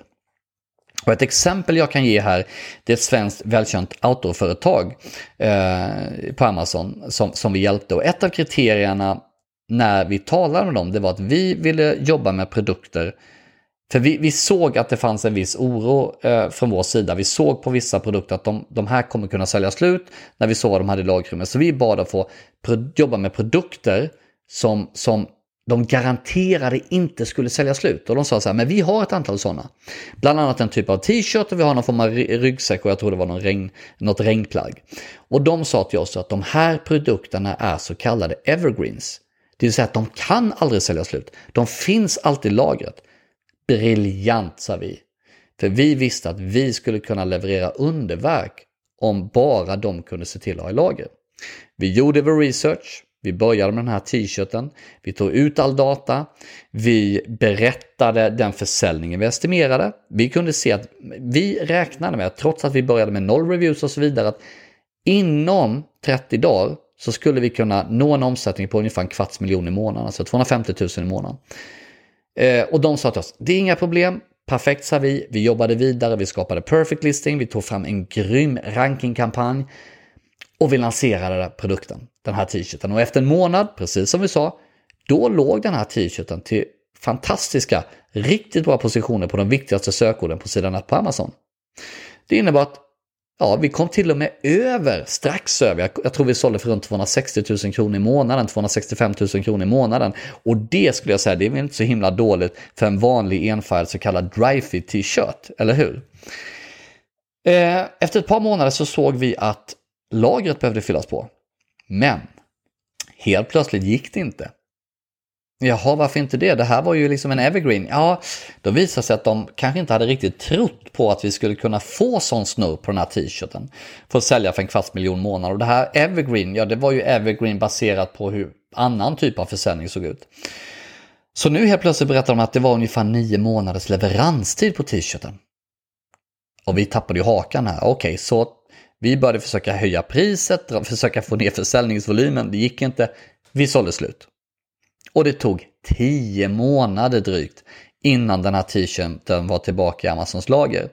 Och ett exempel jag kan ge här, det är ett svenskt välkänt outdoorföretag eh, på Amazon som, som vi hjälpte. Och ett av kriterierna när vi talade med dem, det var att vi ville jobba med produkter för vi, vi såg att det fanns en viss oro eh, från vår sida. Vi såg på vissa produkter att de, de här kommer kunna sälja slut när vi såg vad de hade i lagrummet. Så vi bad att få jobba med produkter som, som de garanterade inte skulle sälja slut. Och de sa så här, men vi har ett antal sådana. Bland annat en typ av t-shirt och vi har någon form av ryggsäck och jag tror det var någon regn, något regnplagg. Och de sa till oss att de här produkterna är så kallade evergreens. Det vill säga att de kan aldrig sälja slut. De finns alltid i lagret. Briljant, sa vi. För vi visste att vi skulle kunna leverera underverk om bara de kunde se till att ha i lager. Vi gjorde vår research, vi började med den här t-shirten, vi tog ut all data, vi berättade den försäljningen vi estimerade. Vi kunde se att vi räknade med, trots att vi började med noll reviews och så vidare, att inom 30 dagar så skulle vi kunna nå en omsättning på ungefär en kvarts miljon i månaden, alltså 250 000 i månaden. Eh, och de sa till oss, det är inga problem, perfekt sa vi, vi jobbade vidare, vi skapade perfect listing, vi tog fram en grym rankingkampanj och vi lanserade produkten, den här t-shirten. Och efter en månad, precis som vi sa, då låg den här t-shirten till fantastiska, riktigt bra positioner på de viktigaste sökorden på sidan 1 på Amazon. Det innebar att Ja, vi kom till och med över, strax över, jag tror vi sålde för runt 260 000 kronor i månaden, 265 000 kronor i månaden. Och det skulle jag säga, det är väl inte så himla dåligt för en vanlig enfärgad så kallad dryfit t-shirt, eller hur? Eh, efter ett par månader så såg vi att lagret behövde fyllas på. Men helt plötsligt gick det inte. Jaha, varför inte det? Det här var ju liksom en evergreen. Ja, då visade det sig att de kanske inte hade riktigt trott på att vi skulle kunna få sån snurr på den här t-shirten. För att sälja för en kvarts miljon månader. Och det här evergreen, ja det var ju evergreen baserat på hur annan typ av försäljning såg ut. Så nu helt plötsligt berättar de att det var ungefär nio månaders leveranstid på t-shirten. Och vi tappade ju hakan här. Okej, okay, så vi började försöka höja priset, försöka få ner försäljningsvolymen. Det gick inte. Vi sålde slut. Och det tog 10 månader drygt innan den här t-shirten var tillbaka i Amazons lager.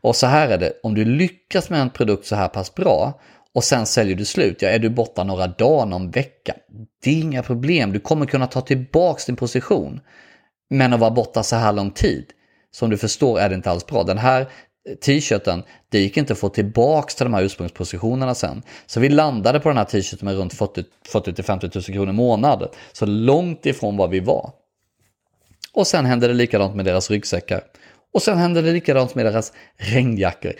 Och så här är det, om du lyckas med en produkt så här pass bra och sen säljer du slut, ja är du borta några dagar, någon vecka, det är inga problem, du kommer kunna ta tillbaks din position. Men att vara borta så här lång tid, som du förstår är det inte alls bra. Den här t-shirten, det gick inte att få tillbaks till de här ursprungspositionerna sen. Så vi landade på den här t-shirten med runt 40-50 000 kronor i månad. Så långt ifrån vad vi var. Och sen hände det likadant med deras ryggsäckar. Och sen hände det likadant med deras regnjackor.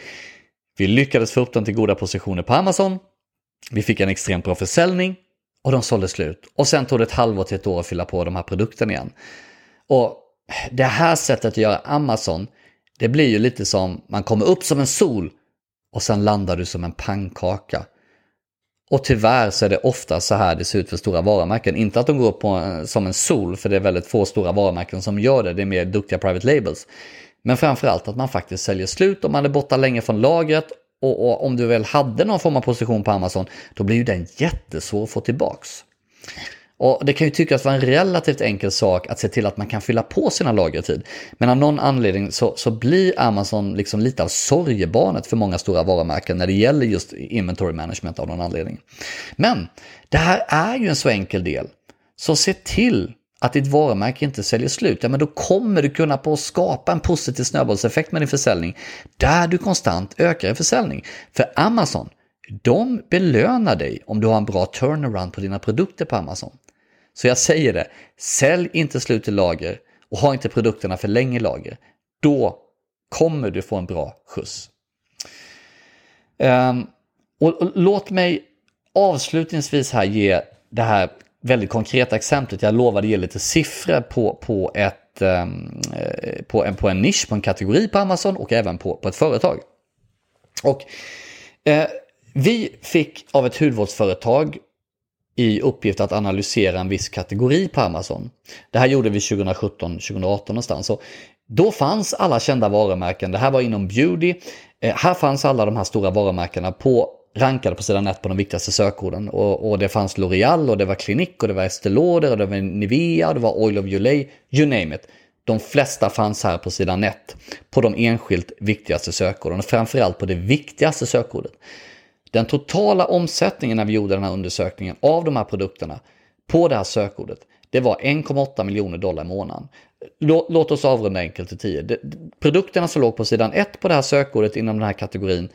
Vi lyckades få upp dem till goda positioner på Amazon. Vi fick en extremt bra försäljning och de sålde slut. Och sen tog det ett halvår till ett år att fylla på de här produkterna igen. Och det här sättet att göra Amazon det blir ju lite som man kommer upp som en sol och sen landar du som en pannkaka. Och tyvärr så är det ofta så här det ser ut för stora varumärken. Inte att de går upp på, eh, som en sol, för det är väldigt få stora varumärken som gör det. Det är mer duktiga private labels. Men framförallt att man faktiskt säljer slut om man är borta länge från lagret. Och, och om du väl hade någon form av position på Amazon, då blir ju den jättesvår att få tillbaks. Och det kan ju tyckas vara en relativt enkel sak att se till att man kan fylla på sina lagertid. Men av någon anledning så, så blir Amazon liksom lite av sorgebarnet för många stora varumärken när det gäller just inventory management av någon anledning. Men det här är ju en så enkel del. Så se till att ditt varumärke inte säljer slut, ja men då kommer du kunna på skapa en positiv snöbollseffekt med din försäljning där du konstant ökar i försäljning. För Amazon, de belönar dig om du har en bra turnaround på dina produkter på Amazon. Så jag säger det, sälj inte slut i lager och ha inte produkterna för länge i lager. Då kommer du få en bra skjuts. Um, och, och, låt mig avslutningsvis här ge det här väldigt konkreta exemplet. Jag lovade ge lite siffror på, på, ett, um, på, en, på en nisch, på en kategori på Amazon och även på, på ett företag. Och eh, vi fick av ett hudvårdsföretag i uppgift att analysera en viss kategori på Amazon. Det här gjorde vi 2017-2018 någonstans. Så då fanns alla kända varumärken. Det här var inom beauty. Eh, här fanns alla de här stora varumärkena på rankade på sidan 1 på de viktigaste sökorden. Och, och det fanns L'Oreal och det var Clinique och det var Estée Lauder och det var Nivea och det var Oil of Olay, you name it. De flesta fanns här på sidan 1 på de enskilt viktigaste sökorden och framförallt på det viktigaste sökordet. Den totala omsättningen när vi gjorde den här undersökningen av de här produkterna på det här sökordet, det var 1,8 miljoner dollar i månaden. Låt oss avrunda enkelt till 10. Produkterna som låg på sidan 1 på det här sökordet inom den här kategorin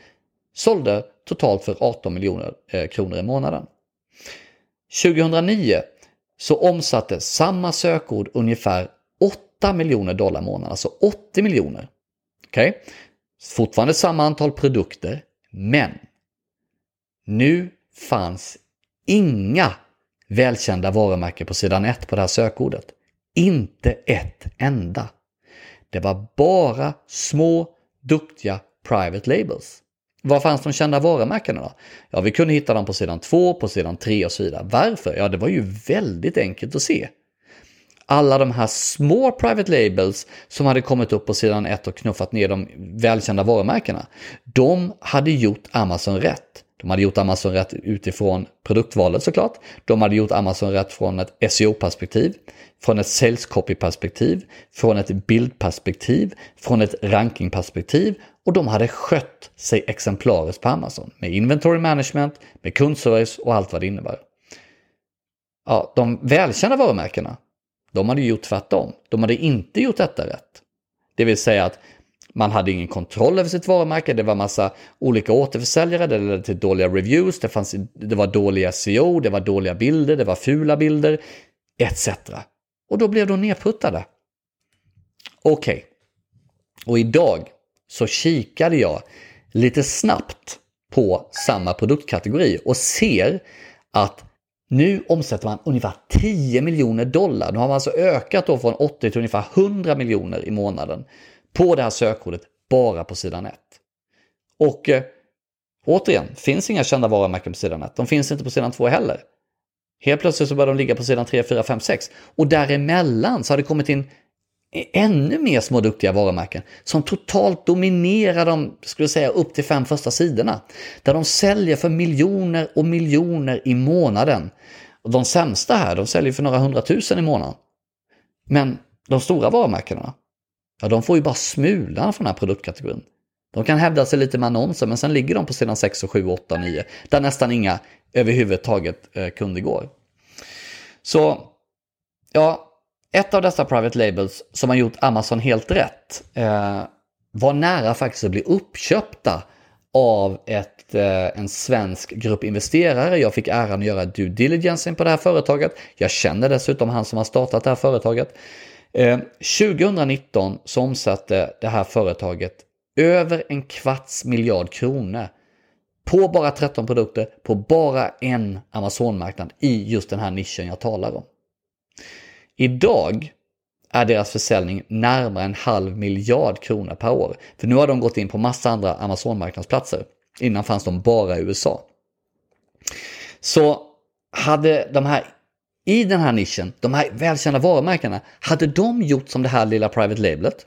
sålde totalt för 18 miljoner eh, kronor i månaden. 2009 så omsatte samma sökord ungefär 8 miljoner dollar i månaden, alltså 80 miljoner. Okej? Okay? Fortfarande samma antal produkter, men nu fanns inga välkända varumärken på sidan 1 på det här sökordet. Inte ett enda. Det var bara små, duktiga private labels. Var fanns de kända varumärkena då? Ja, vi kunde hitta dem på sidan 2, på sidan 3 och så vidare. Varför? Ja, det var ju väldigt enkelt att se. Alla de här små private labels som hade kommit upp på sidan 1 och knuffat ner de välkända varumärkena, de hade gjort Amazon rätt. De hade gjort Amazon rätt utifrån produktvalet såklart. De hade gjort Amazon rätt från ett SEO-perspektiv, från ett sales copy-perspektiv, från ett bildperspektiv, från ett rankingperspektiv och de hade skött sig exemplariskt på Amazon med inventory management, med kundservice och allt vad det innebär. Ja, de välkända varumärkena, de hade gjort tvärtom. De hade inte gjort detta rätt. Det vill säga att man hade ingen kontroll över sitt varumärke, det var massa olika återförsäljare, det ledde till dåliga reviews, det, fanns, det var dåliga SEO, det var dåliga bilder, det var fula bilder, etc. Och då blev de nedputtade. Okej, okay. och idag så kikade jag lite snabbt på samma produktkategori och ser att nu omsätter man ungefär 10 miljoner dollar. Nu har man alltså ökat då från 80 till ungefär 100 miljoner i månaden på det här sökordet bara på sidan 1. Och eh, återigen, finns inga kända varumärken på sidan 1. De finns inte på sidan 2 heller. Helt plötsligt så börjar de ligga på sidan 3, 4, 5, 6. Och däremellan så har det kommit in ännu mer små duktiga varumärken som totalt dominerar de, skulle jag säga, upp till fem första sidorna. Där de säljer för miljoner och miljoner i månaden. Och de sämsta här, de säljer för några hundratusen i månaden. Men de stora varumärkena, ja de får ju bara smulan från den här produktkategorin. De kan hävda sig lite med annonser men sen ligger de på sidan 6, och 7, 8, 9 där nästan inga överhuvudtaget eh, kunder går. Så ja, ett av dessa private labels som har gjort Amazon helt rätt eh, var nära faktiskt att bli uppköpta av ett, eh, en svensk grupp investerare. Jag fick äran att göra due diligence på det här företaget. Jag känner dessutom han som har startat det här företaget. 2019 så omsatte det här företaget över en kvarts miljard kronor på bara 13 produkter på bara en Amazon-marknad i just den här nischen jag talar om. Idag är deras försäljning närmare en halv miljard kronor per år. För nu har de gått in på massa andra Amazon-marknadsplatser. Innan fanns de bara i USA. Så hade de här i den här nischen, de här välkända varumärkena, hade de gjort som det här lilla private labelet,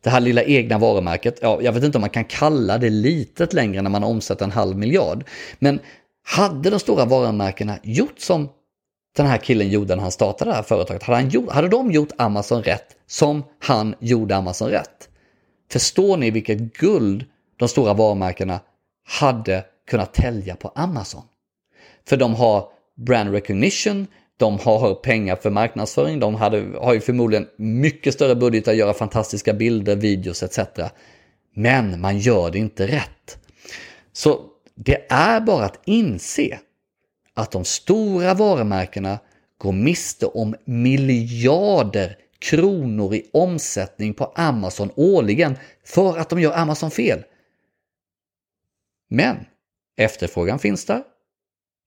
det här lilla egna varumärket, ja, jag vet inte om man kan kalla det litet längre när man omsätter en halv miljard, men hade de stora varumärkena gjort som den här killen gjorde när han startade det här företaget, hade, han gjort, hade de gjort Amazon rätt som han gjorde Amazon rätt? Förstår ni vilket guld de stora varumärkena hade kunnat tälja på Amazon? För de har brand recognition, de har pengar för marknadsföring, de hade, har ju förmodligen mycket större budget att göra fantastiska bilder, videos etc. Men man gör det inte rätt. Så det är bara att inse att de stora varumärkena går miste om miljarder kronor i omsättning på Amazon årligen för att de gör Amazon fel. Men efterfrågan finns där,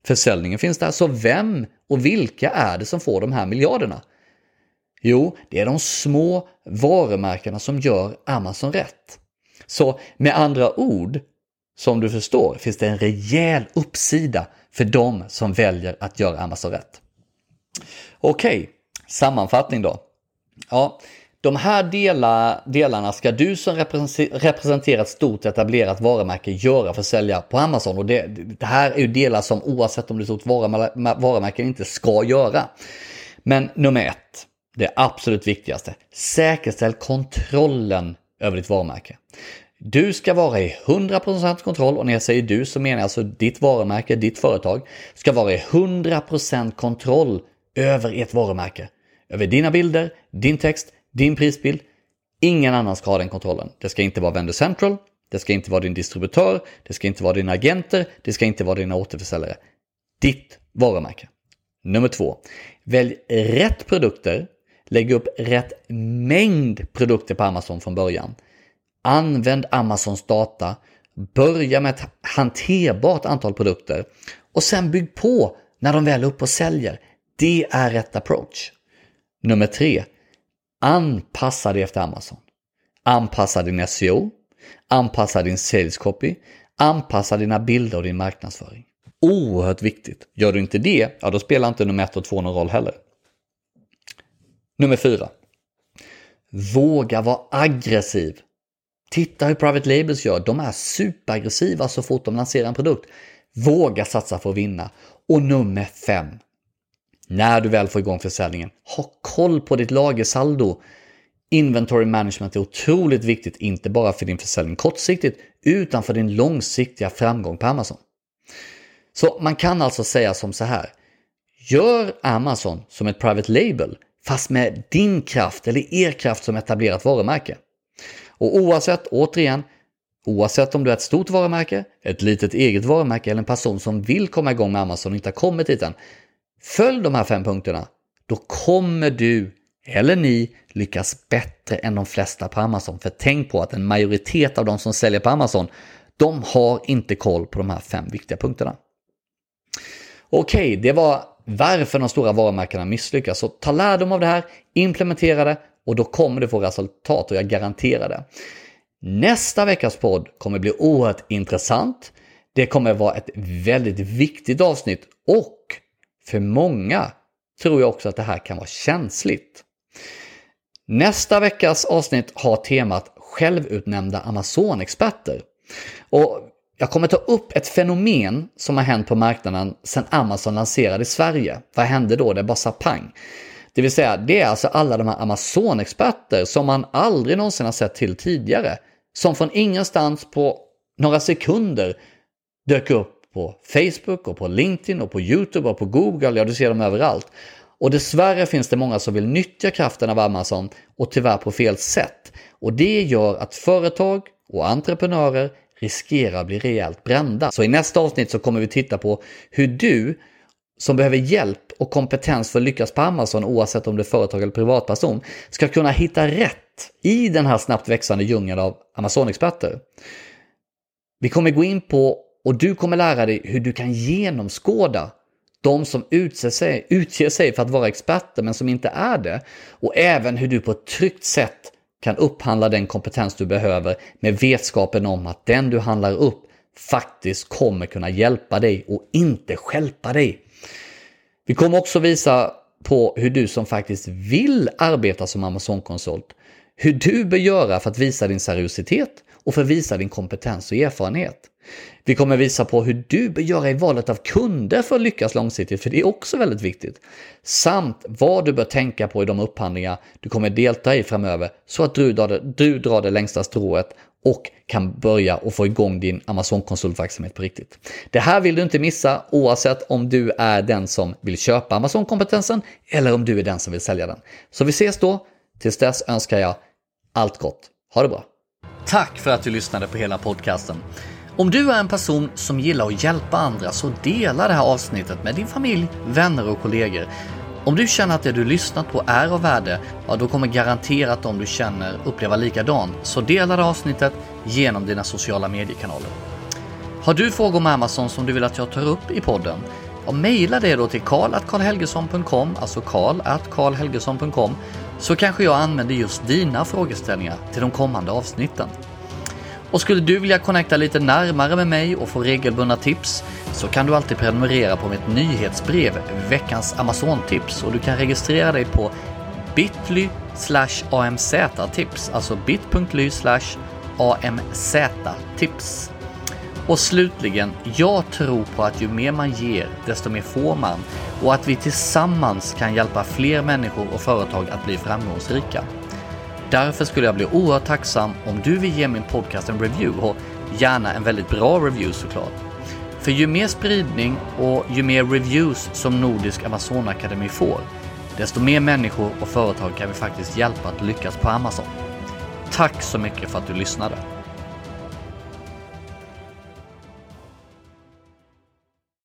försäljningen finns där, så vem och vilka är det som får de här miljarderna? Jo, det är de små varumärkena som gör Amazon rätt. Så med andra ord som du förstår finns det en rejäl uppsida för de som väljer att göra Amazon rätt. Okej, okay, sammanfattning då. Ja, de här delar, delarna ska du som representerar ett stort etablerat varumärke göra för att sälja på Amazon. Och det, det här är ju delar som oavsett om det är ett stort varumärke inte ska göra. Men nummer ett, det absolut viktigaste, säkerställ kontrollen över ditt varumärke. Du ska vara i 100% kontroll och när jag säger du så menar jag alltså ditt varumärke, ditt företag ska vara i 100% kontroll över ert varumärke. Över dina bilder, din text, din prisbild. Ingen annan ska ha den kontrollen. Det ska inte vara Vendor Central, det ska inte vara din distributör, det ska inte vara dina agenter, det ska inte vara dina återförsäljare. Ditt varumärke. Nummer två. Välj rätt produkter. Lägg upp rätt mängd produkter på Amazon från början. Använd Amazons data. Börja med ett hanterbart antal produkter och sen bygg på när de väl är uppe och säljer. Det är rätt approach. Nummer tre. Anpassa dig efter Amazon. Anpassa din SEO. Anpassa din sales copy. Anpassa dina bilder och din marknadsföring. Oerhört viktigt. Gör du inte det, ja då spelar inte nummer ett och två någon roll heller. Nummer fyra. Våga vara aggressiv. Titta hur Private Labels gör. De är superaggressiva så fort de lanserar en produkt. Våga satsa för att vinna. Och nummer fem. När du väl får igång försäljningen, ha koll på ditt lagersaldo. Inventory management är otroligt viktigt, inte bara för din försäljning kortsiktigt, utan för din långsiktiga framgång på Amazon. Så man kan alltså säga som så här. Gör Amazon som ett private label, fast med din kraft eller er kraft som etablerat varumärke. Och oavsett, återigen, oavsett om du är ett stort varumärke, ett litet eget varumärke eller en person som vill komma igång med Amazon och inte har kommit dit än, Följ de här fem punkterna. Då kommer du eller ni lyckas bättre än de flesta på Amazon. För tänk på att en majoritet av de som säljer på Amazon, de har inte koll på de här fem viktiga punkterna. Okej, det var varför de stora varumärkena misslyckas. Så ta lärdom av det här, implementera det och då kommer du få resultat och jag garanterar det. Nästa veckas podd kommer bli oerhört intressant. Det kommer vara ett väldigt viktigt avsnitt och för många tror jag också att det här kan vara känsligt. Nästa veckas avsnitt har temat självutnämnda Amazon-experter. Och jag kommer ta upp ett fenomen som har hänt på marknaden sedan Amazon lanserade i Sverige. Vad hände då? Det bara sa pang. Det vill säga, det är alltså alla de här Amazon-experter som man aldrig någonsin har sett till tidigare. Som från ingenstans på några sekunder dök upp på Facebook och på LinkedIn och på YouTube och på Google, ja du ser dem överallt. Och dessvärre finns det många som vill nyttja kraften av Amazon och tyvärr på fel sätt. Och det gör att företag och entreprenörer riskerar att bli rejält brända. Så i nästa avsnitt så kommer vi titta på hur du som behöver hjälp och kompetens för att lyckas på Amazon oavsett om du är företag eller privatperson ska kunna hitta rätt i den här snabbt växande djungeln av Amazon-experter. Vi kommer gå in på och du kommer lära dig hur du kan genomskåda de som utser sig, utger sig för att vara experter men som inte är det. Och även hur du på ett tryggt sätt kan upphandla den kompetens du behöver med vetskapen om att den du handlar upp faktiskt kommer kunna hjälpa dig och inte skälpa dig. Vi kommer också visa på hur du som faktiskt vill arbeta som Amazon-konsult, hur du bör göra för att visa din seriositet och för att visa din kompetens och erfarenhet. Vi kommer visa på hur du bör göra i valet av kunder för att lyckas långsiktigt, för det är också väldigt viktigt. Samt vad du bör tänka på i de upphandlingar du kommer delta i framöver så att du drar det, du drar det längsta strået och kan börja och få igång din Amazon-konsultverksamhet på riktigt. Det här vill du inte missa oavsett om du är den som vill köpa Amazon-kompetensen eller om du är den som vill sälja den. Så vi ses då. Tills dess önskar jag allt gott. Ha det bra! Tack för att du lyssnade på hela podcasten. Om du är en person som gillar att hjälpa andra så dela det här avsnittet med din familj, vänner och kollegor. Om du känner att det du lyssnat på är av värde, ja då kommer garanterat de du känner uppleva likadant. Så dela det avsnittet genom dina sociala mediekanaler. Har du frågor om Amazon som du vill att jag tar upp i podden? Ja, mejla det då till karl.karlhelgesson.com, alltså karl.karlhelgesson.com, så kanske jag använder just dina frågeställningar till de kommande avsnitten. Och skulle du vilja connecta lite närmare med mig och få regelbundna tips så kan du alltid prenumerera på mitt nyhetsbrev Veckans Amazon-tips och du kan registrera dig på bit.ly amz-tips, alltså bit.ly amz-tips. Och slutligen, jag tror på att ju mer man ger, desto mer får man och att vi tillsammans kan hjälpa fler människor och företag att bli framgångsrika. Därför skulle jag bli oerhört tacksam om du vill ge min podcast en review och gärna en väldigt bra review såklart. För ju mer spridning och ju mer reviews som Nordisk Amazon Akademi får, desto mer människor och företag kan vi faktiskt hjälpa att lyckas på Amazon. Tack så mycket för att du lyssnade!